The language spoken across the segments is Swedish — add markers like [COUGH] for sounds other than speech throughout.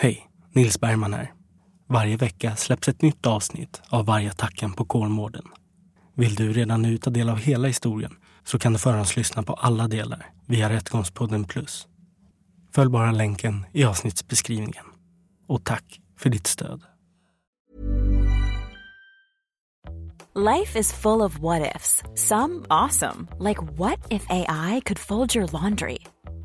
Hej, Nils Bergman här. Varje vecka släpps ett nytt avsnitt av Vargattacken på Kolmården. Vill du redan nu ta del av hela historien så kan du förhandslyssna på alla delar via Rättegångspodden Plus. Följ bara länken i avsnittsbeskrivningen. Och tack för ditt stöd. Life is full of what ifs. Some awesome, like what if AI could fold your laundry?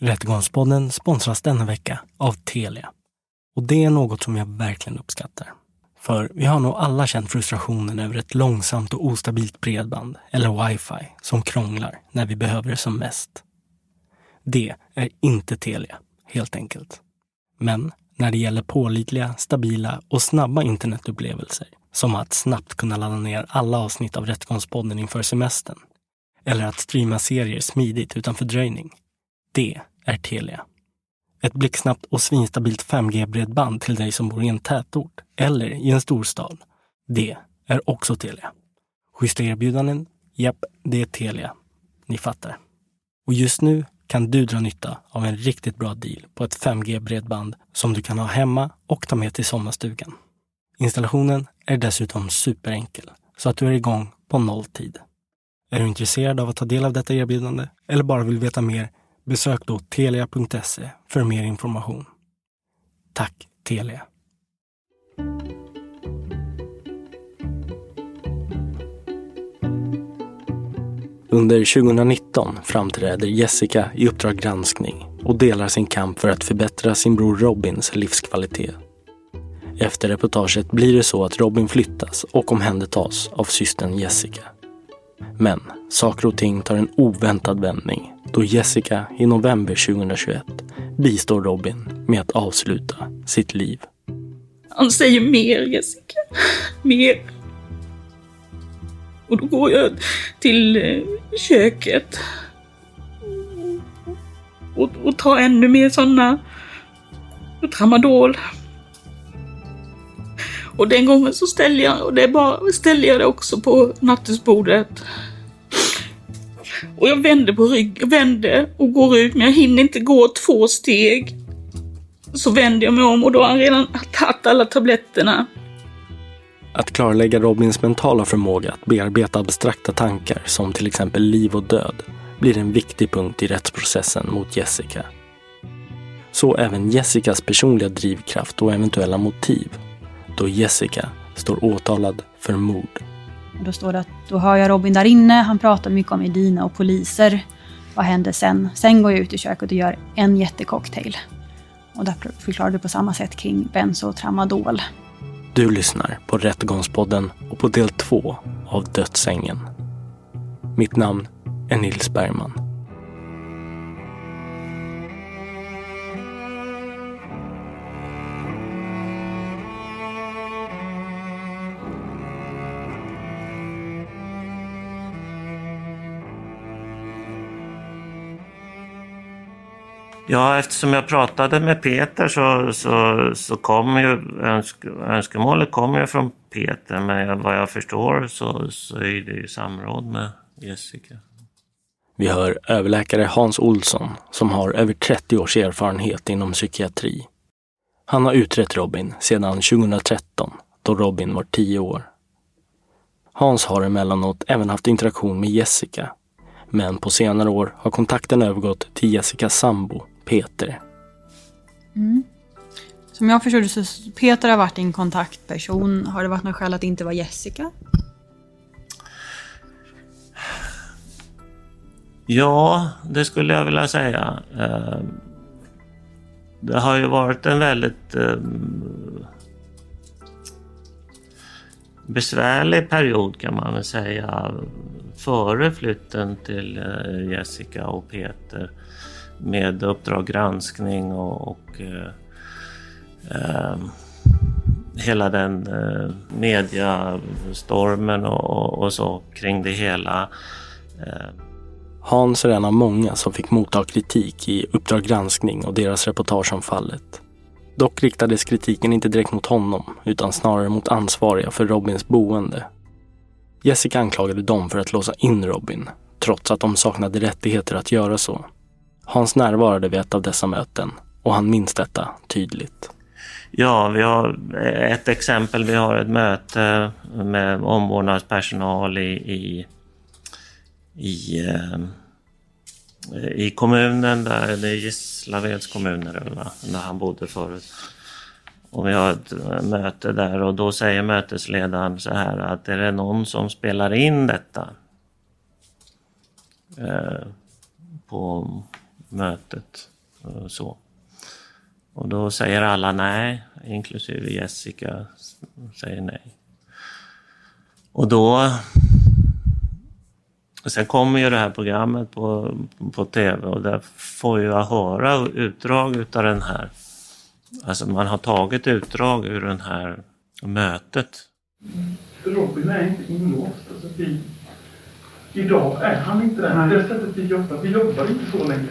Rättegångspodden sponsras denna vecka av Telia. Och det är något som jag verkligen uppskattar. För vi har nog alla känt frustrationen över ett långsamt och ostabilt bredband eller wifi som krånglar när vi behöver det som mest. Det är inte Telia, helt enkelt. Men när det gäller pålitliga, stabila och snabba internetupplevelser, som att snabbt kunna ladda ner alla avsnitt av Rättegångspodden inför semestern, eller att streama serier smidigt utan fördröjning, det är Telia. Ett blixtsnabbt och svinstabilt 5G-bredband till dig som bor i en tätort eller i en storstad. Det är också Telia. Schyssta erbjudanden? Japp, det är Telia. Ni fattar. Och just nu kan du dra nytta av en riktigt bra deal på ett 5G-bredband som du kan ha hemma och ta med till sommarstugan. Installationen är dessutom superenkel så att du är igång på nolltid. Är du intresserad av att ta del av detta erbjudande eller bara vill veta mer Besök då telia.se för mer information. Tack Telia! Under 2019 framträder Jessica i Uppdrag granskning och delar sin kamp för att förbättra sin bror Robins livskvalitet. Efter reportaget blir det så att Robin flyttas och omhändertas av systern Jessica. Men saker och ting tar en oväntad vändning då Jessica i november 2021 bistår Robin med att avsluta sitt liv. Han säger mer Jessica. Mer. Och då går jag till eh, köket. Och, och tar ännu mer sådana. Tramadol. Och den gången så ställer jag, och det är bara, ställer jag det också på nattduksbordet. Och jag vänder på ryggen, vänder och går ut, men jag hinner inte gå två steg. Så vänder jag mig om och då har han redan tagit alla tabletterna. Att klarlägga Robins mentala förmåga att bearbeta abstrakta tankar som till exempel liv och död blir en viktig punkt i rättsprocessen mot Jessica. Så även Jessicas personliga drivkraft och eventuella motiv, då Jessica står åtalad för mord. Och då står det att då hör jag Robin där inne, han pratar mycket om Edina och poliser. Vad händer sen? Sen går jag ut i köket och gör en jättecocktail. Och där förklarar du på samma sätt kring benzo och tramadol. Du lyssnar på Rättegångspodden och på del två av Dödsängen. Mitt namn är Nils Bergman. Ja, eftersom jag pratade med Peter så, så, så kom ju önsk, önskemålet kom ju från Peter, men vad jag förstår så, så är det ju samråd med Jessica. Vi hör överläkare Hans Olsson som har över 30 års erfarenhet inom psykiatri. Han har utrett Robin sedan 2013 då Robin var 10 år. Hans har emellanåt även haft interaktion med Jessica. Men på senare år har kontakten övergått till Jessicas sambo Peter. Mm. Som jag förstod så Peter har varit din kontaktperson. Har det varit något skäl att det inte var Jessica? Ja, det skulle jag vilja säga. Eh, det har ju varit en väldigt eh, besvärlig period kan man väl säga före flytten till eh, Jessica och Peter med Uppdrag granskning och, och eh, eh, hela den eh, mediastormen och, och, så kring det hela. Eh. Hans är en av många som fick motta kritik i Uppdrag granskning och deras reportage om fallet. Dock riktades kritiken inte direkt mot honom utan snarare mot ansvariga för Robins boende. Jessica anklagade dem för att låsa in Robin, trots att de saknade rättigheter att göra så. Hans närvarade vid ett av dessa möten och han minns detta tydligt. Ja, vi har eh, ett exempel. Vi har ett möte med omvårdnadspersonal i, i, i, eh, i kommunen, där, det är Gislaveds kommun där han bodde förut. Och vi har ett eh, möte där och då säger mötesledaren så här att är det någon som spelar in detta eh, på mötet. Och så. Och då säger alla nej, inklusive Jessica säger nej. Och då... Sen kommer ju det här programmet på, på TV och där får jag höra utdrag utav den här. Alltså man har tagit utdrag ur det här mötet. Robin är inte inlåst. Alltså vi, Idag är han inte det. Det sättet vi jobbar, vi jobbar inte så längre.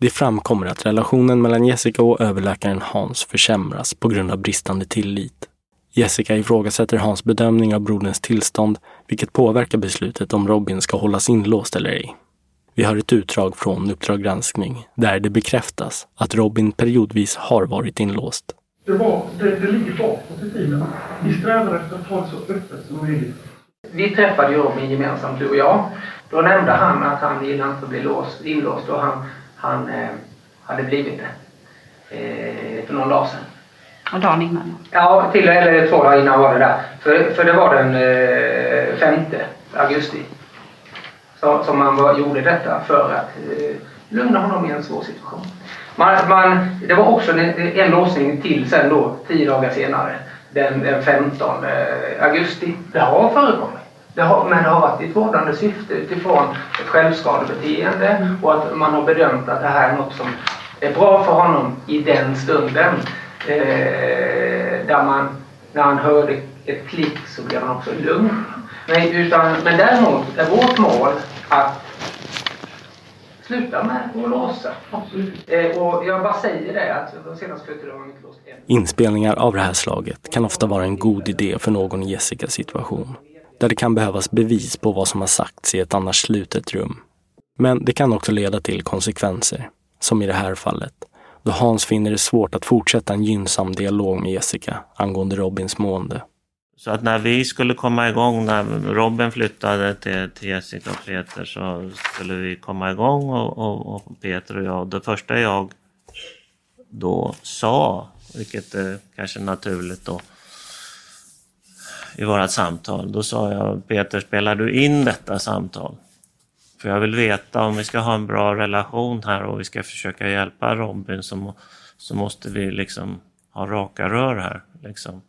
Det framkommer att relationen mellan Jessica och överläkaren Hans försämras på grund av bristande tillit. Jessica ifrågasätter Hans bedömning av broderns tillstånd, vilket påverkar beslutet om Robin ska hållas inlåst eller ej. Vi har ett utdrag från Uppdrag granskning där det bekräftas att Robin periodvis har varit inlåst. Det, var, det, det ligger bakåt i tiden. Vi strävar efter att ha det så öppet som möjligt vi träffade ju Robin gemensamt, du och jag. Då nämnde han att han gillade inte att bli låst, inlåst och han, han eh, hade blivit det eh, för någon dag sedan. Och dagen innan? Ja, till eller två dagar innan var det där. För, för det var den eh, 5 augusti så, som man var, gjorde detta för att eh, lugna honom i en svår situation. Man, man, det var också en, en låsning till sen då, tio dagar senare den, den 15 eh, augusti. Det har förekommit. Det har, men det har varit i ett vårdande syfte utifrån ett självskadebeteende och att man har bedömt att det här är något som är bra för honom i den stunden. Eh, där man, när han hörde ett klick så blev han också lugn. Men, utan, men däremot är vårt mål att sluta med att låsa. Eh, och jag bara säger det att de senaste 40 åren har inte låst än. Inspelningar av det här slaget kan ofta vara en god idé för någon i Jessicas situation. Där det kan behövas bevis på vad som har sagts i ett annars slutet rum. Men det kan också leda till konsekvenser, som i det här fallet, då Hans finner det svårt att fortsätta en gynnsam dialog med Jessica angående Robins mående. Så att när vi skulle komma igång, när Robin flyttade till, till Jessica och Peter så skulle vi komma igång och, och, och Peter och jag, det första jag då sa, vilket är kanske naturligt då i vårt samtal, då sa jag Peter, spelar du in detta samtal? För jag vill veta om vi ska ha en bra relation här och vi ska försöka hjälpa Robin så, så måste vi liksom ha raka rör här. Liksom.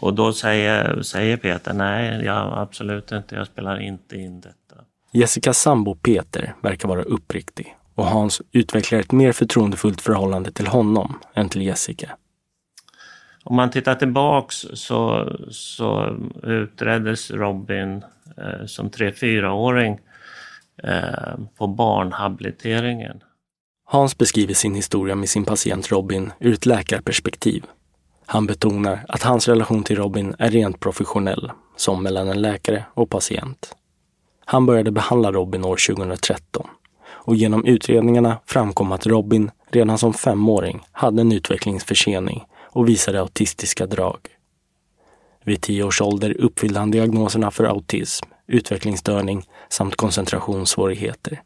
Och då säger, säger Peter, nej, jag, absolut inte, jag spelar inte in detta. Jessicas sambo Peter verkar vara uppriktig och Hans utvecklar ett mer förtroendefullt förhållande till honom än till Jessica. Om man tittar tillbaks så, så utreddes Robin eh, som 3-4-åring eh, på barnhabiliteringen. Hans beskriver sin historia med sin patient Robin ur ett läkarperspektiv. Han betonar att hans relation till Robin är rent professionell, som mellan en läkare och patient. Han började behandla Robin år 2013 och genom utredningarna framkom att Robin redan som femåring hade en utvecklingsförsening och visade autistiska drag. Vid tio års ålder uppfyllde han diagnoserna för autism, utvecklingsstörning samt koncentrationssvårigheter.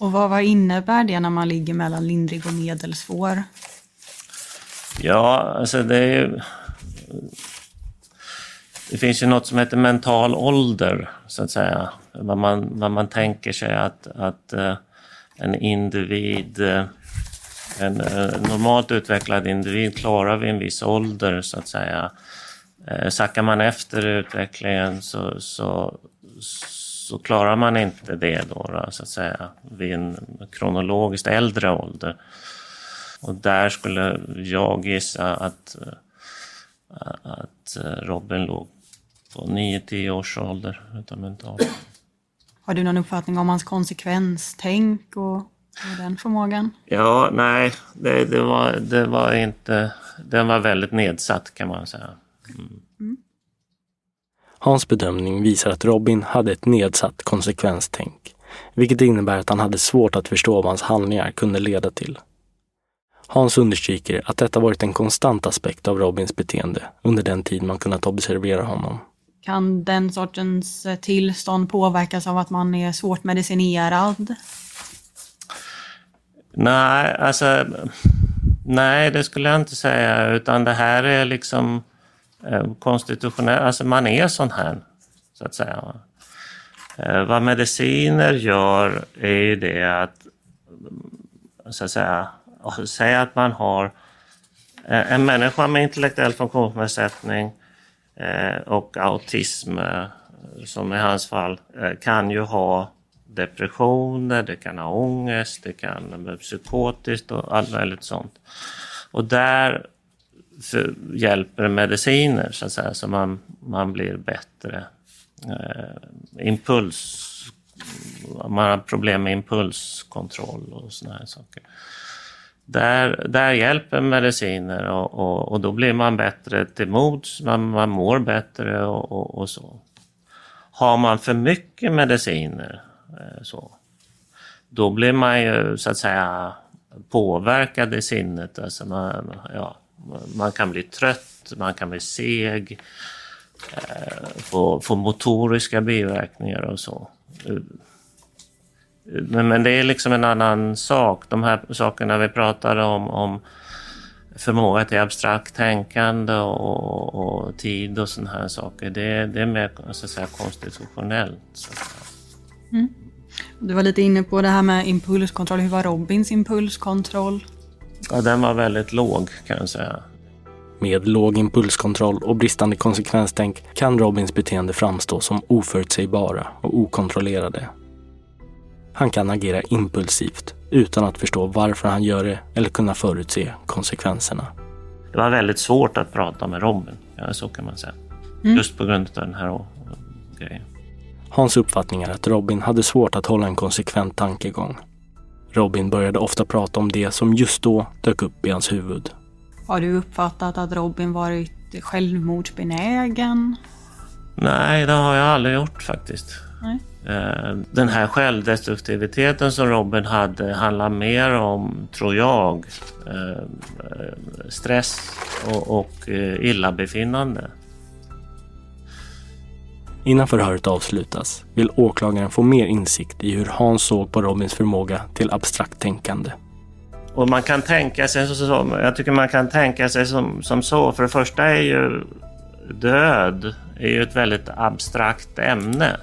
Och vad, vad innebär det när man ligger mellan lindrig och medelsvår? Ja, alltså det är ju... Det finns ju något som heter mental ålder, så att säga. Vad man, vad man tänker sig att, att uh, en individ, uh, en eh, normalt utvecklad individ klarar vid en viss ålder, så att säga. Eh, sackar man efter i utvecklingen så, så, så klarar man inte det då, då, så att säga, vid en kronologiskt äldre ålder. Och där skulle jag gissa att, eh, att Robin låg på 9-10 års ålder utav mental. Har du någon uppfattning om hans konsekvenstänk och den förmågan? Ja, nej, det, det, var, det var inte... Den var väldigt nedsatt kan man säga. Mm. Mm. Hans bedömning visar att Robin hade ett nedsatt konsekvenstänk, vilket innebär att han hade svårt att förstå vad hans handlingar kunde leda till. Hans understryker att detta varit en konstant aspekt av Robins beteende under den tid man kunnat observera honom. Kan den sortens tillstånd påverkas av att man är svårt medicinerad? Nej, alltså... Nej, det skulle jag inte säga, utan det här är liksom eh, konstitutionellt, alltså man är sån här, så att säga. Eh, vad mediciner gör är ju det att, mm, så att säga, säga att man har eh, en människa med intellektuell funktionsnedsättning och autism, som i hans fall, kan ju ha depressioner, det kan ha ångest, det kan vara psykotiskt och allt möjligt sånt. Och där hjälper mediciner så att säga, så man, man blir bättre. Eh, impuls, man har problem med impulskontroll och såna här saker. Där, där hjälper mediciner och, och, och, då blir man bättre till mods, man, man mår bättre och, och, och, så. Har man för mycket mediciner Eh, så, då blir man ju så att säga påverkad i sinnet. Alltså man, ja, man kan bli trött, man kan bli seg, eh, få, få motoriska biverkningar och så. Men, men det är liksom en annan sak. De här sakerna vi pratade om, om förmåga till abstrakt tänkande och, och tid och sådana här saker. Det, det är mer så att säga, konstitutionellt. Så att säga. Mm. Du var lite inne på det här med impulskontroll. Hur var Robins impulskontroll? Ja, den var väldigt låg kan jag säga. Med låg impulskontroll och bristande konsekvenstänk kan Robins beteende framstå som oförutsägbara och okontrollerade. Han kan agera impulsivt utan att förstå varför han gör det eller kunna förutse konsekvenserna. Det var väldigt svårt att prata med Robin, ja, så kan man säga. Mm. Just på grund av den här grejen. Hans uppfattning är att Robin hade svårt att hålla en konsekvent tankegång. Robin började ofta prata om det som just då dök upp i hans huvud. Har du uppfattat att Robin varit självmordsbenägen? Nej, det har jag aldrig gjort faktiskt. Nej. Eh, den här självdestruktiviteten som Robin hade handlar mer om, tror jag, eh, stress och, eh, illabefinnande. Innan förhöret avslutas vill åklagaren få mer insikt i hur Hans såg på Robins förmåga till abstrakt tänkande. Och man kan tänka sig så, jag tycker man kan tänka sig som, som så. För det första är ju död är ju ett väldigt abstrakt ämne.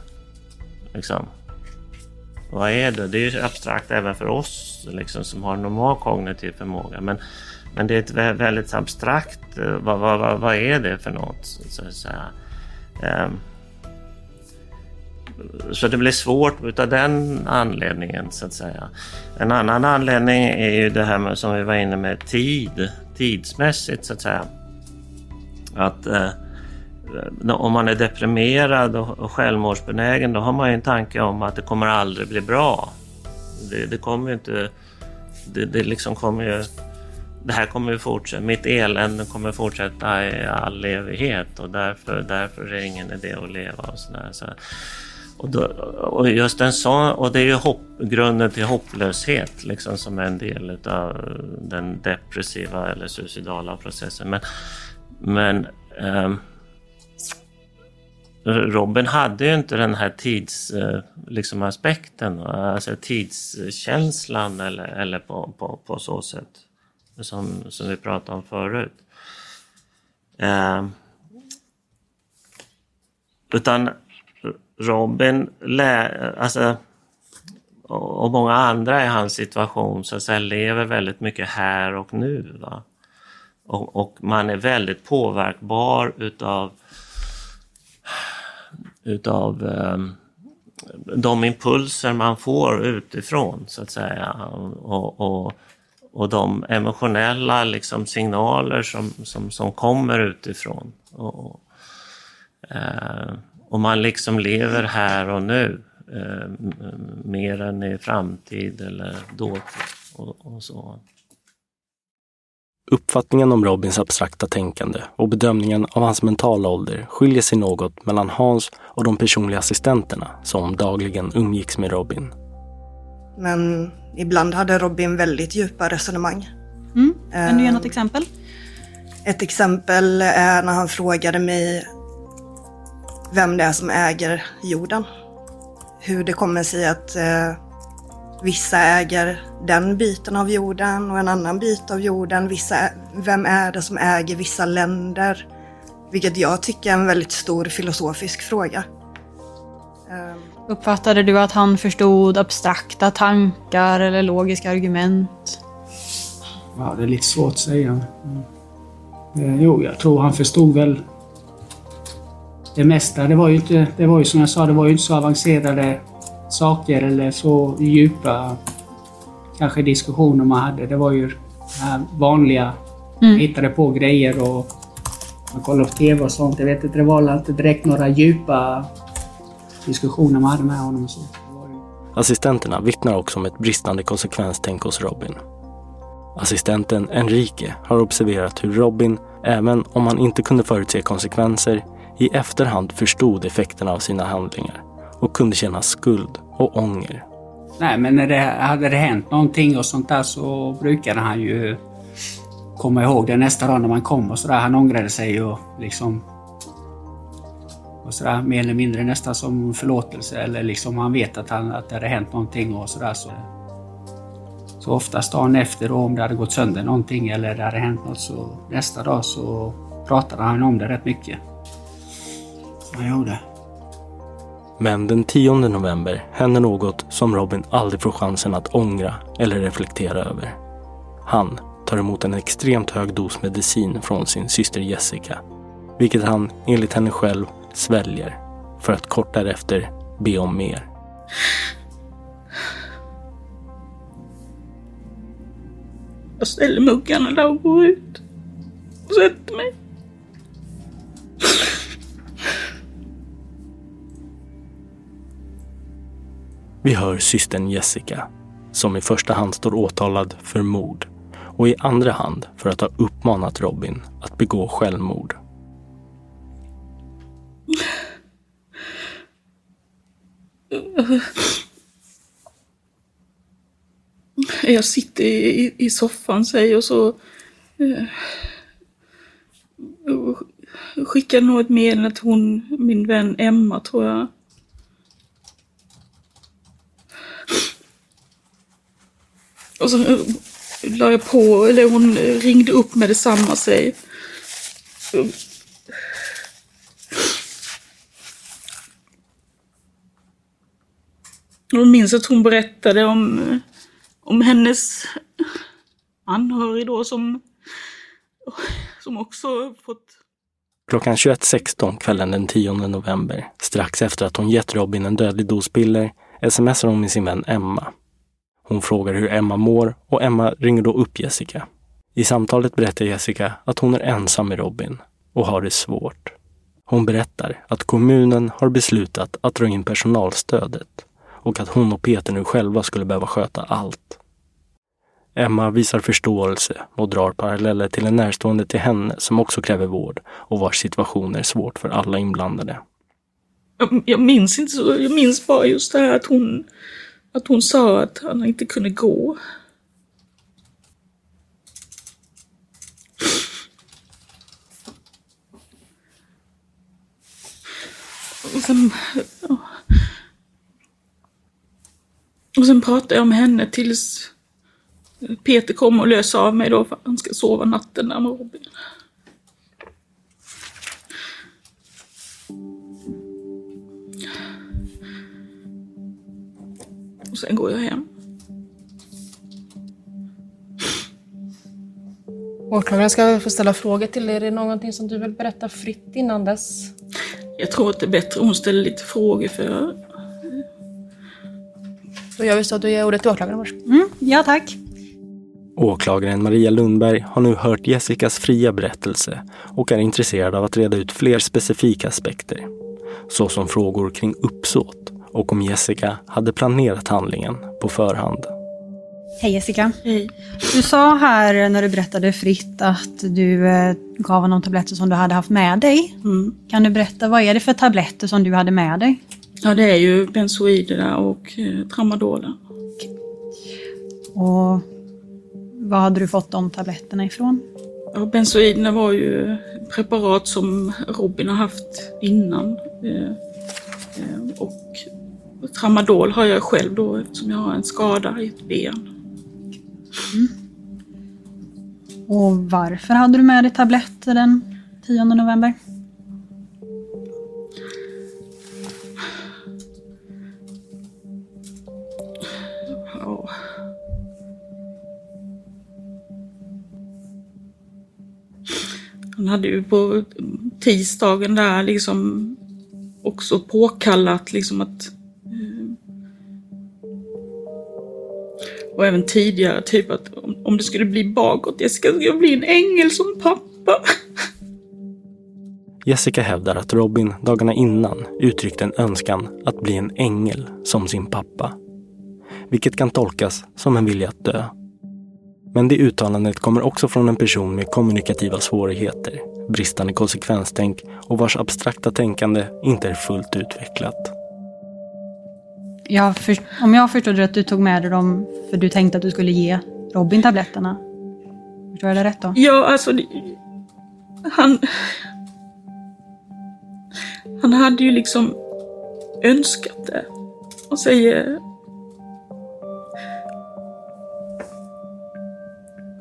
Liksom. Vad är det? Det är ju abstrakt även för oss liksom, som har normal kognitiv förmåga. Men, men det är ett väldigt abstrakt... Eh, vad, vad, vad, vad, är det för något? Så, så, um, ehm, så det blir svårt utav den anledningen så att säga. En annan anledning är ju det här med, som vi var inne med, tid. Tidsmässigt så att säga. Att eh, om man är deprimerad och självmordsbenägen, då har man ju en tanke om att det kommer aldrig bli bra. Det, det kommer ju inte... Det, det liksom kommer ju... Det här kommer ju fortsätta. Mitt elände kommer fortsätta i all evighet och därför, därför är det ingen idé att leva och sådär. Så, och, då, och just en sån, och det är ju hopp, grunden till hopplöshet liksom som är en del av den depressiva eller suicidala processen. Men, men um, Robin hade ju inte den här tidsaspekten, eh, liksom aspekten, alltså tidskänslan eller, eller på, på, på så sätt som, som vi pratade om förut. Eh, utan Robin, lä, alltså, och många andra i hans situation så att säga, lever väldigt mycket här och nu. Va? Och, och man är väldigt påverkbar utav utav um, de impulser man får utifrån så att säga och, och, och de emotionella liksom, signaler som, som, som kommer utifrån. Och, uh, och man liksom lever här och nu eh, mer än i framtid eller dåtid och, och så. Uppfattningen om Robins abstrakta tänkande och bedömningen av hans mentala ålder skiljer sig något mellan Hans och de personliga assistenterna som dagligen umgicks med Robin. Men ibland hade Robin väldigt djupa resonemang. Mm. Kan du ge något exempel? Ett exempel är när han frågade mig vem det är som äger jorden. Hur det kommer sig att eh, Vissa äger den biten av jorden och en annan bit av jorden. Vissa, vem är det som äger vissa länder? Vilket jag tycker är en väldigt stor filosofisk fråga. Ehm. Uppfattade du att han förstod abstrakta tankar eller logiska argument? Ja, det är lite svårt att säga. Mm. Jo, jag tror han förstod väl det mesta. Det var ju inte, det var ju som jag sa, det var ju inte så avancerade saker eller så djupa kanske diskussioner man hade. Det var ju här vanliga, mm. hittade på grejer och man kollade på TV och sånt. Jag vet inte, det var inte direkt några djupa diskussioner man hade med honom. Så. Assistenterna vittnar också om ett bristande konsekvenstänk hos Robin. Assistenten Enrique har observerat hur Robin, även om han inte kunde förutse konsekvenser, i efterhand förstod effekterna av sina handlingar och kunde känna skuld och ånger. Nej, men när det hade det hänt någonting och sånt där så brukade han ju komma ihåg det nästa dag när man kom och sådär. Han ångrade sig och liksom och sådär, mer eller mindre nästan som förlåtelse eller liksom han vet att, han, att det hade hänt någonting och sådär. Så, så oftast dagen efter då, om det hade gått sönder någonting eller det hade hänt något så nästa dag så pratade han om det rätt mycket. Han gjorde. Men den 10 november händer något som Robin aldrig får chansen att ångra eller reflektera över. Han tar emot en extremt hög dos medicin från sin syster Jessica, vilket han enligt henne själv sväljer för att kort därefter be om mer. Jag ställer muggarna där och går ut och sätter mig. Vi hör systern Jessica, som i första hand står åtalad för mord och i andra hand för att ha uppmanat Robin att begå självmord. Jag sitter i, i soffan, säger och så eh, skickar nog ett meddelande till hon, min vän Emma, tror jag. Och så eh, la jag på, eller hon ringde upp med detsamma sig. Jag minns att hon berättade om, om hennes anhörig då som, som också fått... Klockan 21.16 kvällen den 10 november, strax efter att hon gett Robin en dödlig dos piller, smsar hon med sin vän Emma. Hon frågar hur Emma mår och Emma ringer då upp Jessica. I samtalet berättar Jessica att hon är ensam med Robin och har det svårt. Hon berättar att kommunen har beslutat att dra in personalstödet och att hon och Peter nu själva skulle behöva sköta allt. Emma visar förståelse och drar paralleller till en närstående till henne som också kräver vård och vars situation är svårt för alla inblandade. Jag, jag minns inte så, jag minns bara just det här att hon, att hon sa att han inte kunde gå. Och sen, och sen pratade jag med henne tills Peter kom och löste av mig då för att han ska sova natten där med Robin. Och sen går jag hem. Åklagaren ska väl få ställa frågor till dig. Är det någonting som du vill berätta fritt innan dess? Jag tror att det är bättre om hon ställer lite frågor för Då gör vi så. Då ger jag ordet till åklagaren. Varsågod. Mm, ja, tack. Åklagaren Maria Lundberg har nu hört Jessicas fria berättelse och är intresserad av att reda ut fler specifika aspekter. Såsom frågor kring uppsåt och om Jessica hade planerat handlingen på förhand. Hej Jessica. Hej. Du sa här när du berättade fritt att du eh, gav honom tabletter som du hade haft med dig. Mm. Kan du berätta, vad är det för tabletter som du hade med dig? Ja, det är ju benzoiderna och eh, tramadolen. Och var hade du fått de tabletterna ifrån? Ja, benzoiderna var ju preparat som Robin har haft innan. Eh, eh, och tramadol har jag själv då eftersom jag har en skada i ett ben. Och varför hade du med dig tabletter den 10 november? Ja. Han hade ju på tisdagen där liksom också påkallat liksom att och även tidigare typ att om, om det skulle bli bakåt, Jessica, ska, jag bli en ängel som pappa. [LAUGHS] Jessica hävdar att Robin dagarna innan uttryckte en önskan att bli en ängel som sin pappa. Vilket kan tolkas som en vilja att dö. Men det uttalandet kommer också från en person med kommunikativa svårigheter, bristande konsekvenstänk och vars abstrakta tänkande inte är fullt utvecklat. Jag för, om jag förstod rätt, du tog med dig dem för du tänkte att du skulle ge Robin tabletterna. Förstår jag det rätt då? Ja, alltså det, han... Han hade ju liksom önskat det. Och säger...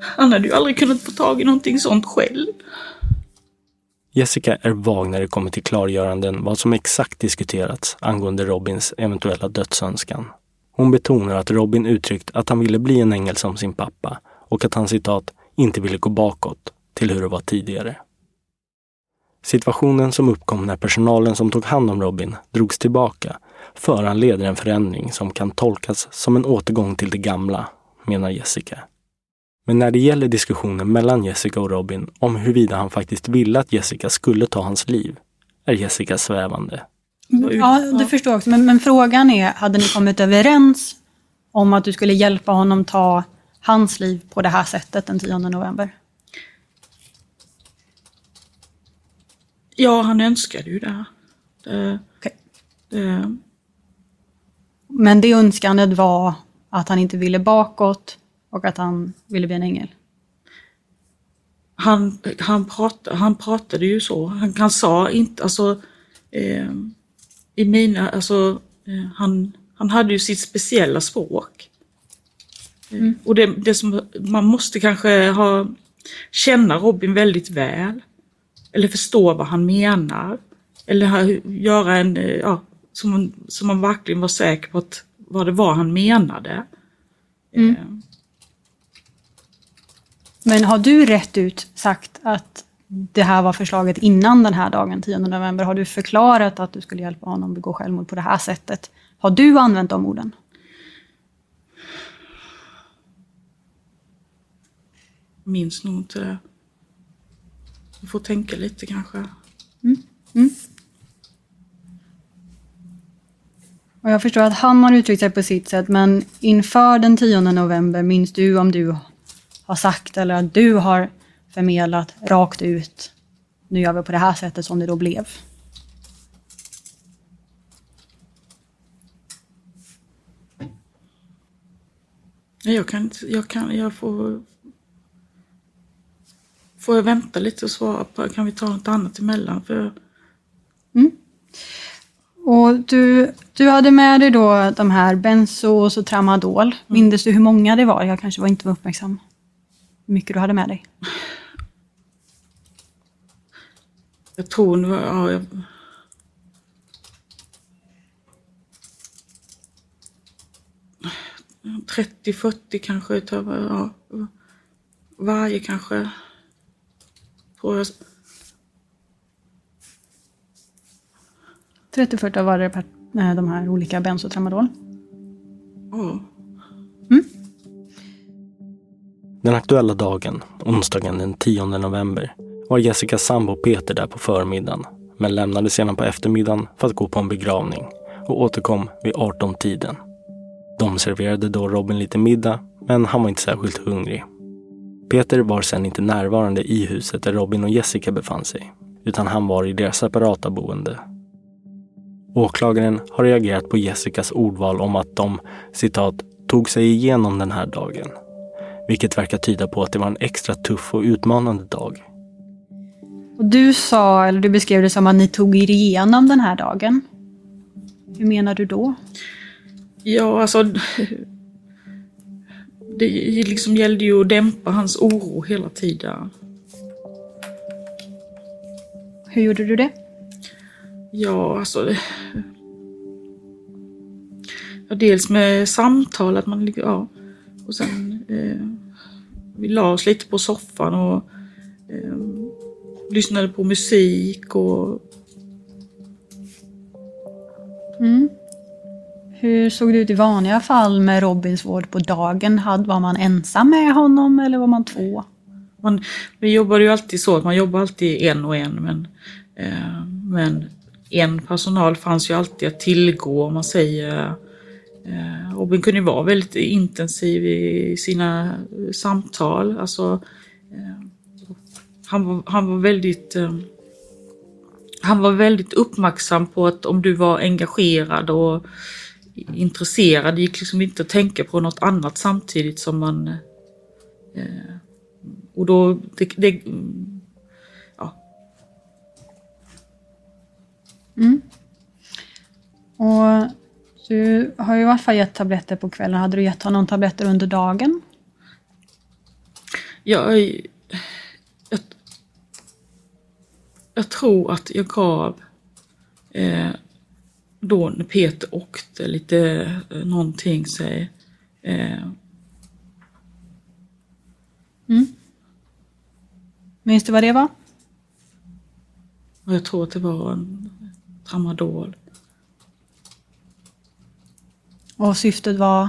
Han hade ju aldrig kunnat få tag i någonting sånt själv. Jessica är vag när det kommer till klargöranden vad som exakt diskuterats angående Robins eventuella dödsönskan. Hon betonar att Robin uttryckt att han ville bli en ängel som sin pappa och att han citat inte ville gå bakåt till hur det var tidigare. Situationen som uppkom när personalen som tog hand om Robin drogs tillbaka föranleder en förändring som kan tolkas som en återgång till det gamla, menar Jessica. Men när det gäller diskussionen mellan Jessica och Robin om huruvida han faktiskt ville att Jessica skulle ta hans liv, är Jessica svävande. Ja, det förstår jag också. Men, men frågan är, hade ni kommit överens om att du skulle hjälpa honom ta hans liv på det här sättet den 10 november? Ja, han önskade ju det. det, det Men det önskandet var att han inte ville bakåt och att han ville bli en ängel? han, han, pratade, han pratade ju så. Han, han sa inte, alltså eh, i mina, alltså eh, han, han hade ju sitt speciella språk. Eh, Och det, det som, man måste kanske ha, känna Robin väldigt väl. Eller förstå vad han menar. Eller ha, göra en, eh, ja, man, så man verkligen var säker på att, vad det var han menade. Mm. Men har du rätt ut sagt att det här var förslaget innan den här dagen, 10 november? Har du förklarat att du skulle hjälpa honom begå självmord på det här sättet? Har du använt de orden? Minns nog inte det. Jag får tänka lite kanske. Mm. Mm. Och jag förstår att han har uttryckt sig på sitt sätt, men inför den 10 november, minns du om du har sagt eller att du har förmedlat rakt ut, nu gör vi på det här sättet som det då blev? Jag kan jag kan, jag får... Får jag vänta lite och svara på, kan vi ta något annat emellan? För Och du, du hade med dig då de här benzo och tramadol. Minns du hur många det var? Jag kanske var inte var uppmärksam. Mycket du hade med dig? jag tror nu, ja, jag, ...30, 40 kanske utav, ja, varje kanske. Tror jag. 30-40 var det per, eh, de här olika benzo och tramadol. Ja. Den aktuella dagen, onsdagen den 10 november, var Jessicas sambo Peter där på förmiddagen men lämnade sedan på eftermiddagen för att gå på en begravning och återkom vid 18-tiden. De serverade då Robin lite middag, men han var inte särskilt hungrig. Peter var sedan inte närvarande i huset där Robin och Jessica befann sig, utan han var i deras separata boende. Åklagaren har reagerat på Jessicas ordval om att de, citat, tog sig igenom den här dagen. Vilket verkar tyda på att det var en extra tuff och utmanande dag. Och du sa, eller du beskrev det som att ni tog er igenom den här dagen. Hur menar du då? Ja, alltså... Det liksom gällde ju att dämpa hans oro hela tiden. Hur gjorde du det? Ja, alltså... det- Ja, dels med samtal, att man... Ja, och sen... Eh, vi la oss lite på soffan och eh, lyssnade på musik och... Mm. Hur såg det ut i vanliga fall med Robins vård på dagen? Hade- Var man ensam med honom eller var man två? Man, vi jobbade ju alltid så, att man jobbar alltid en och en, men, eh, men en personal fanns ju alltid att tillgå, om man säger. Eh, Robin kunde ju vara väldigt intensiv i sina samtal. Alltså, eh, han, var, han var väldigt eh, han var väldigt uppmärksam på att om du var engagerad och intresserad, det gick liksom inte att tänka på något annat samtidigt som man eh, och då, det, det, ja, Mm. Och du har ju i alla fall gett tabletter på kvällen. Hade du gett honom tabletter under dagen? jag, jag, jag tror att jag gav eh, då när Peter åkte lite eh, någonting sig. Eh, Mm. Minns du vad det var? jag tror att det var en tramadol. Och syftet var?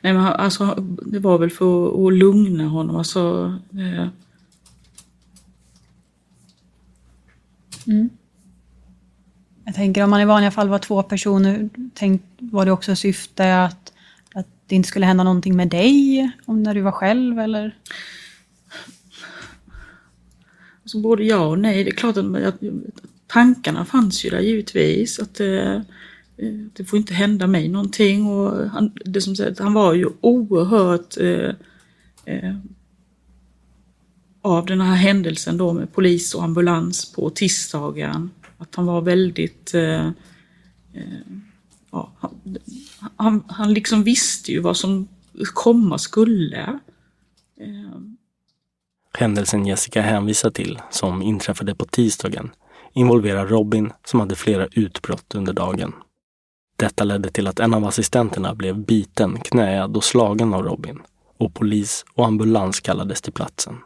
Nej men alltså, det var väl för att, lugna honom. Alltså, eh, Mm. Jag tänker om man i vanliga fall var två personer, tänk, var det också syfte att, att det inte skulle hända någonting med dig om när du var själv eller? Alltså både ja och nej. Det är klart att, att tankarna fanns ju där givetvis. Att eh, det får inte hända mig någonting. Och han, det som sagt, han var ju oerhört eh, eh, av den här händelsen då med polis och ambulans på tisdagen. Att han var väldigt... Eh, eh, ja, han, han, han liksom visste ju vad som komma skulle. Eh, Händelsen Jessica hänvisar till, som inträffade på tisdagen, involverar Robin som hade flera utbrott under dagen. Detta ledde till att en av assistenterna blev biten, knäad och slagen av Robin och polis och ambulans kallades till platsen.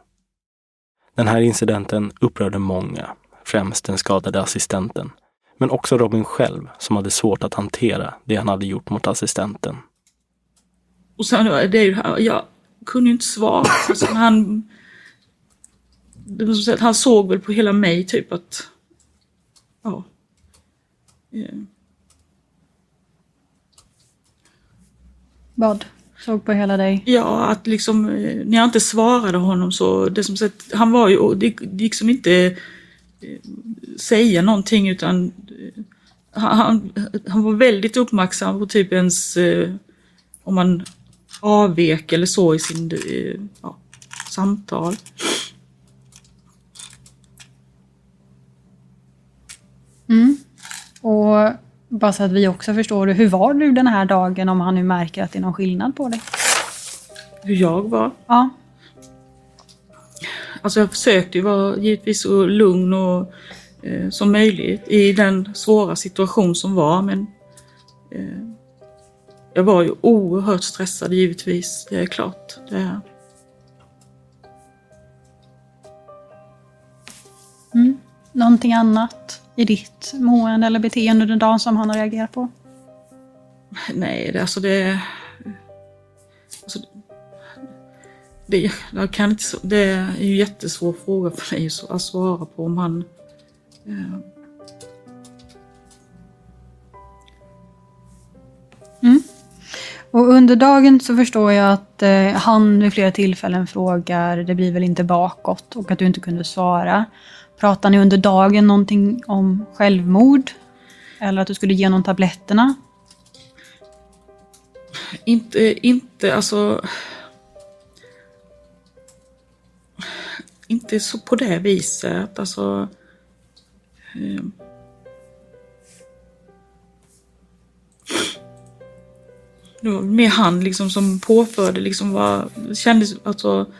Den här incidenten upprörde många, främst den skadade assistenten, men också Robin själv som hade svårt att hantera det han hade gjort mot assistenten. Och sen, det är ju det här, jag kunde ju inte svara. Alltså, han, det var som han såg väl på hela mig typ att, ja. Eh. Vad? Såg på hela dig? Ja, att liksom eh, när jag inte svarade honom så, det som sagt, han var ju, det gick som inte eh, säga någonting utan eh, han, han, var väldigt uppmärksam på typ ens om man avvek eller så i sin ja, samtal. Mm. Och bara så att vi också förstår hur var du den här dagen om han nu märker att det är någon skillnad på dig? Hur jag var? Ja. Alltså jag försökte ju vara givetvis så lugn och eh, som möjligt i den svåra situation som var men eh, jag var ju oerhört stressad givetvis, det är klart. Det är. Mm. Någonting annat i ditt mående eller beteende under dagen som han har reagerat på? Nej, det, alltså det... Alltså, det, jag kan inte, det är ju en jättesvår fråga för mig att svara på om han... Eh, Mm. Och under dagen så förstår jag att eh, han vid flera tillfällen frågar, det blir väl inte bakåt, och att du inte kunde svara. Pratar ni under dagen någonting om självmord? Eller att du skulle ge honom tabletterna? inte, inte, alltså... Inte så på det viset, alltså... Eh, det var mer han liksom som påförde liksom vad, det kändes alltså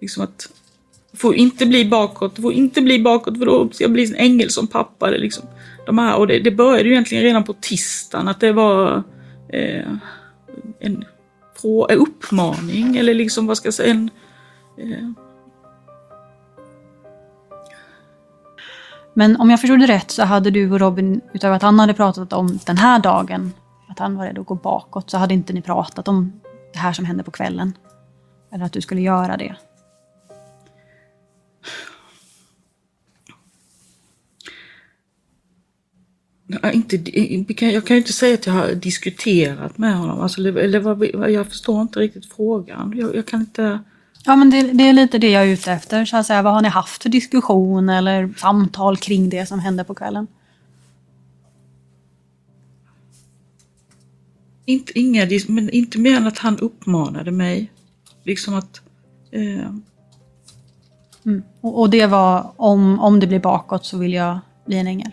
liksom att får inte bli bakåt, får inte bli bakåt för då ska jag bli en ängel som pappa. Eller liksom, de här, och det, det började ju egentligen redan på tisdagen att det var eh, en, på, en uppmaning eller liksom vad ska jag säga, en... Eh, Men om jag förstod det rätt så hade du och Robin, utöver att han hade pratat om den här dagen, att han var redo att gå bakåt, så hade inte ni pratat om det här som hände på kvällen. Eller att du skulle göra det. Inte, jag kan ju inte säga att jag har diskuterat med honom. Alltså, eller vad, jag förstår inte riktigt frågan. Jag, jag kan inte... Ja, men det, det, är lite det jag är ute efter. Så att säga, vad har ni haft för diskussion eller samtal kring det som hände på kvällen? Inte, inga, men inte mer än att han uppmanade mig. Liksom att... Eh... Mm. Och, och, det var om, om det blir bakåt så vill jag bli en ängel?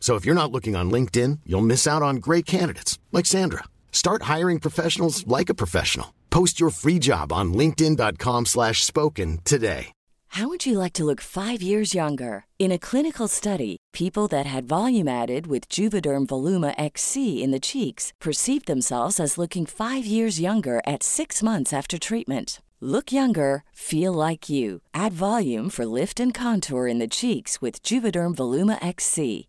So if you're not looking on LinkedIn, you'll miss out on great candidates like Sandra. Start hiring professionals like a professional. Post your free job on linkedin.com/spoken today. How would you like to look 5 years younger? In a clinical study, people that had volume added with Juvederm Voluma XC in the cheeks perceived themselves as looking 5 years younger at 6 months after treatment. Look younger, feel like you. Add volume for lift and contour in the cheeks with Juvederm Voluma XC.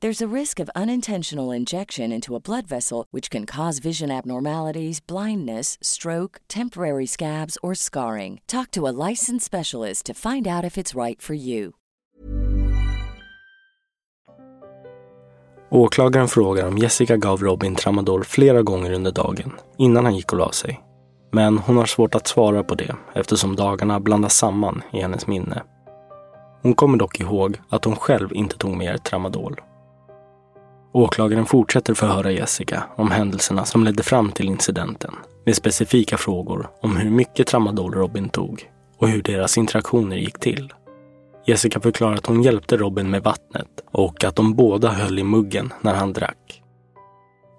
There's a risk of unintentional injection into a blood vessel, which can cause vision abnormalities, blindness, stroke, temporary scabs, or scarring. Talk to a licensed specialist to find out if it's right for you. Åklagaren frågar om Jessica gav Robin tramadol flera gånger under dagen innan han gick och la sig. Men hon har svårt att svara på det eftersom dagarna blandas samman i hennes minne. Hon kommer dock ihåg att hon själv inte tog mer tramadol. Åklagaren fortsätter förhöra Jessica om händelserna som ledde fram till incidenten med specifika frågor om hur mycket tramadol Robin tog och hur deras interaktioner gick till. Jessica förklarar att hon hjälpte Robin med vattnet och att de båda höll i muggen när han drack.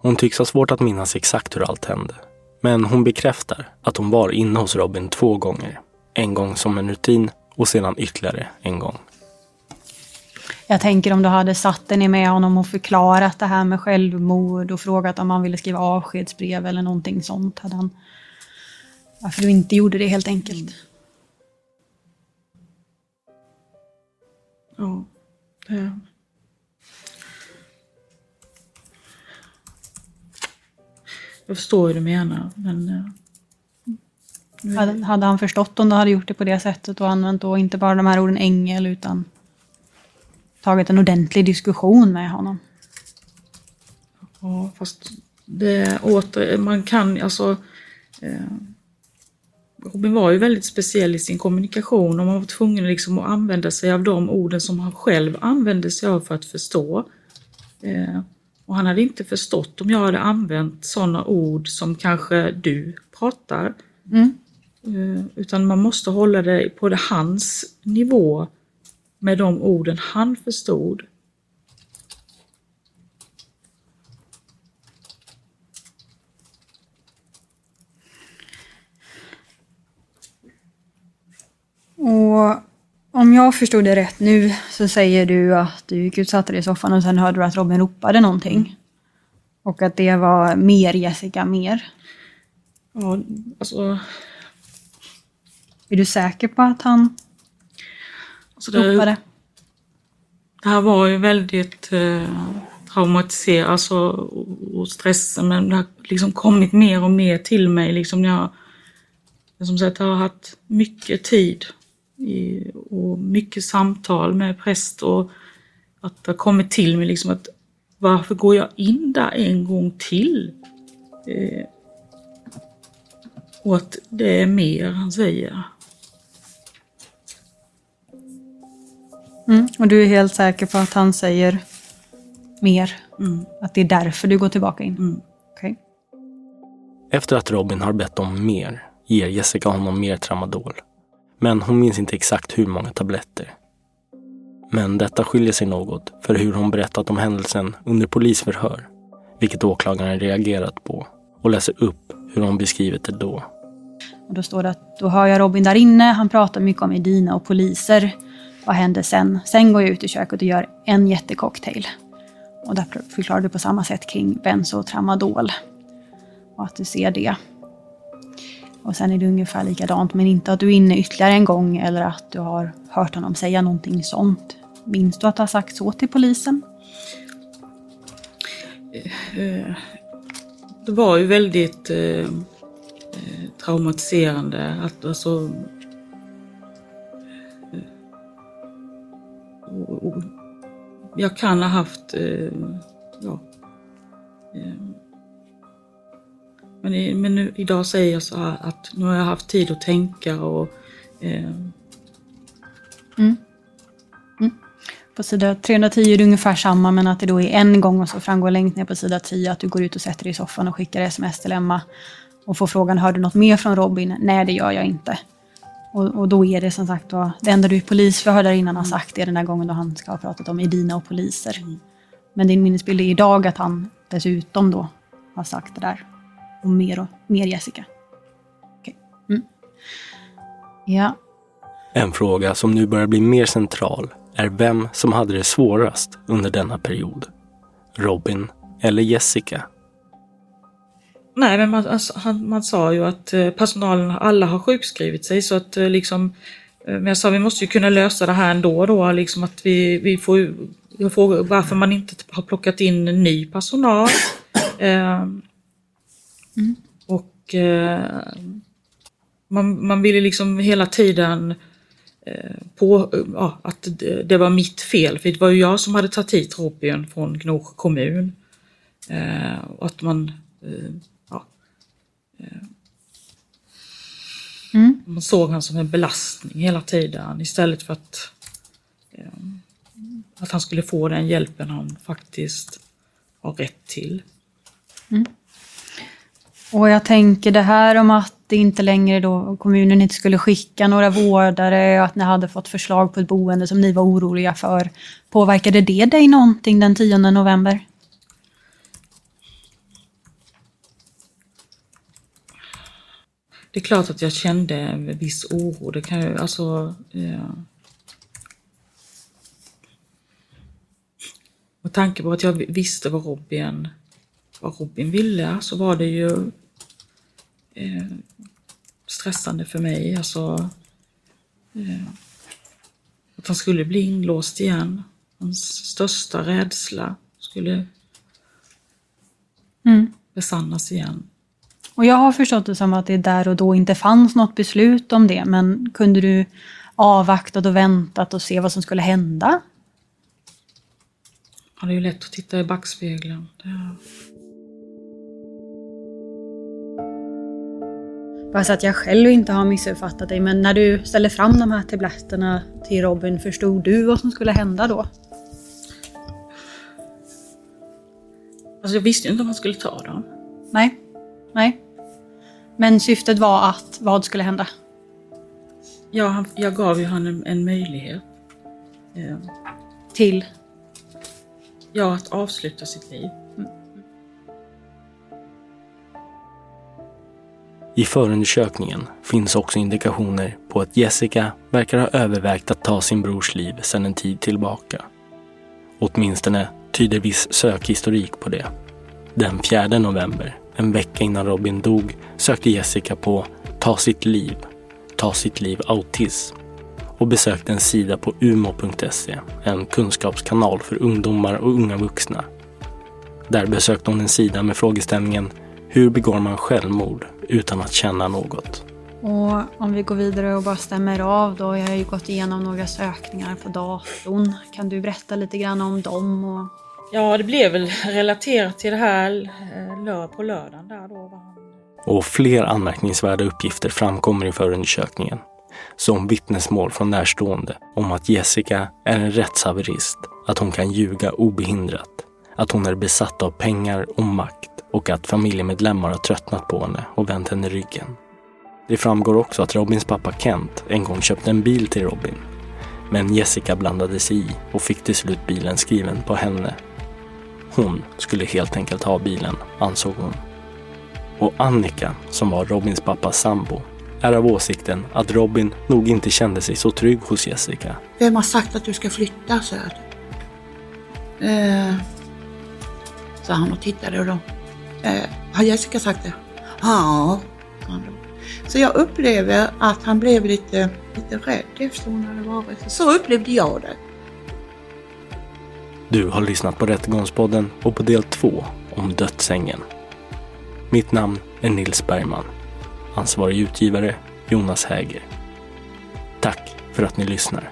Hon tycks ha svårt att minnas exakt hur allt hände. Men hon bekräftar att hon var inne hos Robin två gånger. En gång som en rutin och sedan ytterligare en gång. Jag tänker om du hade satt dig ner med honom och förklarat det här med självmord och frågat om han ville skriva avskedsbrev eller någonting sånt. Hade han... Varför du inte gjorde det helt enkelt. Ja, det... Jag förstår hur du menar, men... eh, Hade, hade han förstått om du hade gjort det på det sättet och använt då inte bara de här orden ängel utan tagit en ordentlig diskussion med honom? Ja, fast det åter, man kan alltså... Eh, Robin var ju väldigt speciell i sin kommunikation och man var tvungen liksom att använda sig av de orden som han själv använde sig av för att förstå. Eh, och han hade inte förstått om jag hade använt sådana ord som kanske du pratar. Mm. Eh, utan man måste hålla det på det hans nivå med de orden han förstod. Och om jag förstod det rätt nu så säger du att du gick ut och satte dig i soffan och sen hörde du att Robin ropade någonting. Och att det var mer Jessica, mer. Ja, alltså... Är du säker på att han alltså det, ropade? Det här var ju väldigt eh, traumatiserat alltså, och, och stressen men det har liksom kommit mer och mer till mig liksom jag som sagt, jag har haft mycket tid i, och mycket samtal med präst och att det har kommit till mig liksom att varför går jag in där en gång till? Eh, och att det är mer han säger. Mm. Och du är helt säker på att han säger mer? Mm. Att det är därför du går tillbaka in? Okej. Efter att Robin har bett om mer ger Jessica honom mer tramadol. Men hon minns inte exakt hur många tabletter. Men detta skiljer sig något för hur hon berättat om händelsen under polisförhör, vilket åklagaren reagerat på och läser upp hur hon beskrivit det då. Och då står det att då hör jag Robin där inne. Han pratar mycket om Edina och poliser. Vad händer sen? Sen går jag ut i köket och gör en jättecocktail. Och där förklarar du på samma sätt kring benzo och tramadol. Och att du ser det. Och sen är det ungefär likadant, men inte att du är inne ytterligare en gång eller att du har hört honom säga någonting sånt. Minns du att du har sagt så till polisen? Eh, eh, det var ju väldigt eh, eh traumatiserande att alltså och, och, jag kan ha haft eh, ja, eh, men, i, men nu, idag säger jag så här att nu har jag haft tid att tänka och eh, Mm. Mm. På sida 310 är det ungefär samma, men att det då är en gång och så framgår längst ner på sida 10 att du går ut och sätter dig i soffan och skickar sms till Emma och får frågan, hör du något mer från Robin? Nej, det gör jag inte. Och, och då är det som sagt då, det enda du i polisförhör där innan har sagt är den där gången då han ska ha pratat om Edina och poliser. Men din minnesbild är idag att han dessutom då har sagt det där. Och mer, och, mer Jessica. Okej. Mm. Ja, En fråga som nu börjar bli mer central är vem som hade det svårast under denna period. Robin eller Jessica? Nej, men man, alltså, han, man sa ju att eh, personalen, alla har sjukskrivit sig så att eh, liksom, eh, men jag sa vi måste ju kunna lösa det här ändå då, liksom att vi, vi får jag frågar varför man inte har plockat in ny personal. [COUGHS] Eh, Mm. Och eh, man, man ville liksom hela tiden eh, på ja, att det, det var mitt fel. För det var ju jag som hade tagit hit Robin från Gnosjö kommun. Och att man Mm. man såg han som en belastning hela tiden istället för att, eh, att han skulle få den hjälpen han faktiskt har rätt till. Och jag tänker det här om att det inte längre då kommunen inte skulle skicka några vårdare och att ni hade fått förslag på ett boende som ni var oroliga för. Påverkade det dig någonting den 10 november? Det är klart att jag kände en viss oro. Det kan ju, alltså... Eh, med tanke på att jag visste vad Robin, vad Robin ville så var det ju eh, stressande för mig. Alltså, eh, att han skulle bli inlåst igen. Hans största rädsla skulle Mm. besannas igen. Och jag har förstått det som att det där och då inte fanns något beslut om det, men kunde du avvaktat och väntat och se vad som skulle hända? Ja, det är ju lätt att titta i backspegeln. Det, Bara så att jag själv inte har missuppfattat dig, men när du ställde fram de här tabletterna till Robin, förstod du vad som skulle hända då? alltså jag visste inte om han skulle ta dem. Nej. Nej. Men syftet var att vad skulle hända? Ja, han, jag gav ju honom en, en möjlighet. Eh, Till? ja, att avsluta sitt liv. I förundersökningen finns också indikationer på att Jessica verkar ha övervägt att ta sin brors liv sedan en tid tillbaka. Åtminstone tyder viss sökhistorik på det. Den 4 november, en vecka innan Robin dog, sökte Jessica på Ta sitt liv, Ta sitt liv autism och besökte en sida på umo.se, en kunskapskanal för ungdomar och unga vuxna. Där besökte hon en sida med frågeställningen Hur begår man självmord utan att känna något? Och om vi går vidare och bara stämmer av då. Jag har ju gått igenom några sökningar på datorn. Kan du berätta lite grann om dem? Och... Ja, det blev väl relaterat till det här eh, på lördagen där då. var han- Och fler anmärkningsvärda uppgifter framkommer i förundersökningen. Som vittnesmål från närstående om att Jessica är en rättshaverist, att hon kan ljuga obehindrat, att hon är besatt av pengar och makt och att familjemedlemmar har tröttnat på henne och vänt henne ryggen. Det framgår också att Robins pappa Kent en gång köpte en bil till Robin. Men Jessica blandade sig i och fick till slut bilen skriven på henne. Hon skulle helt enkelt ha bilen, ansåg hon. Och Annika, som var Robins pappas sambo, är av åsikten att Robin nog inte kände sig så trygg hos Jessica. Vem har sagt att du ska flytta, Söd? Eh, sa han och tittade och då. Eh, har Jessica sagt det? Ja, sa han då. Så jag upplever att han blev lite, lite rädd efter hon hade varit. Så upplevde jag det. Du har lyssnat på Rättegångspodden och på del två om dödsängen. Mitt namn är Nils Bergman. Ansvarig utgivare Jonas Häger. Tack för att ni lyssnar.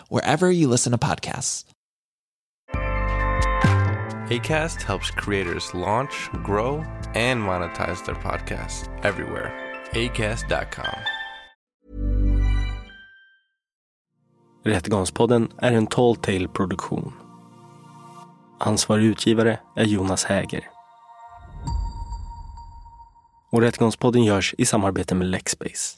wherever you listen to podcasts. ACAST helps creators launch, grow, and monetize their podcasts everywhere. ACAST.com. Rättegångspodden är en Tall Tale produktion. Ansvarig utgivare är Jonas Häger. Och Rättegångspodden görs i samarbete med Lexbase.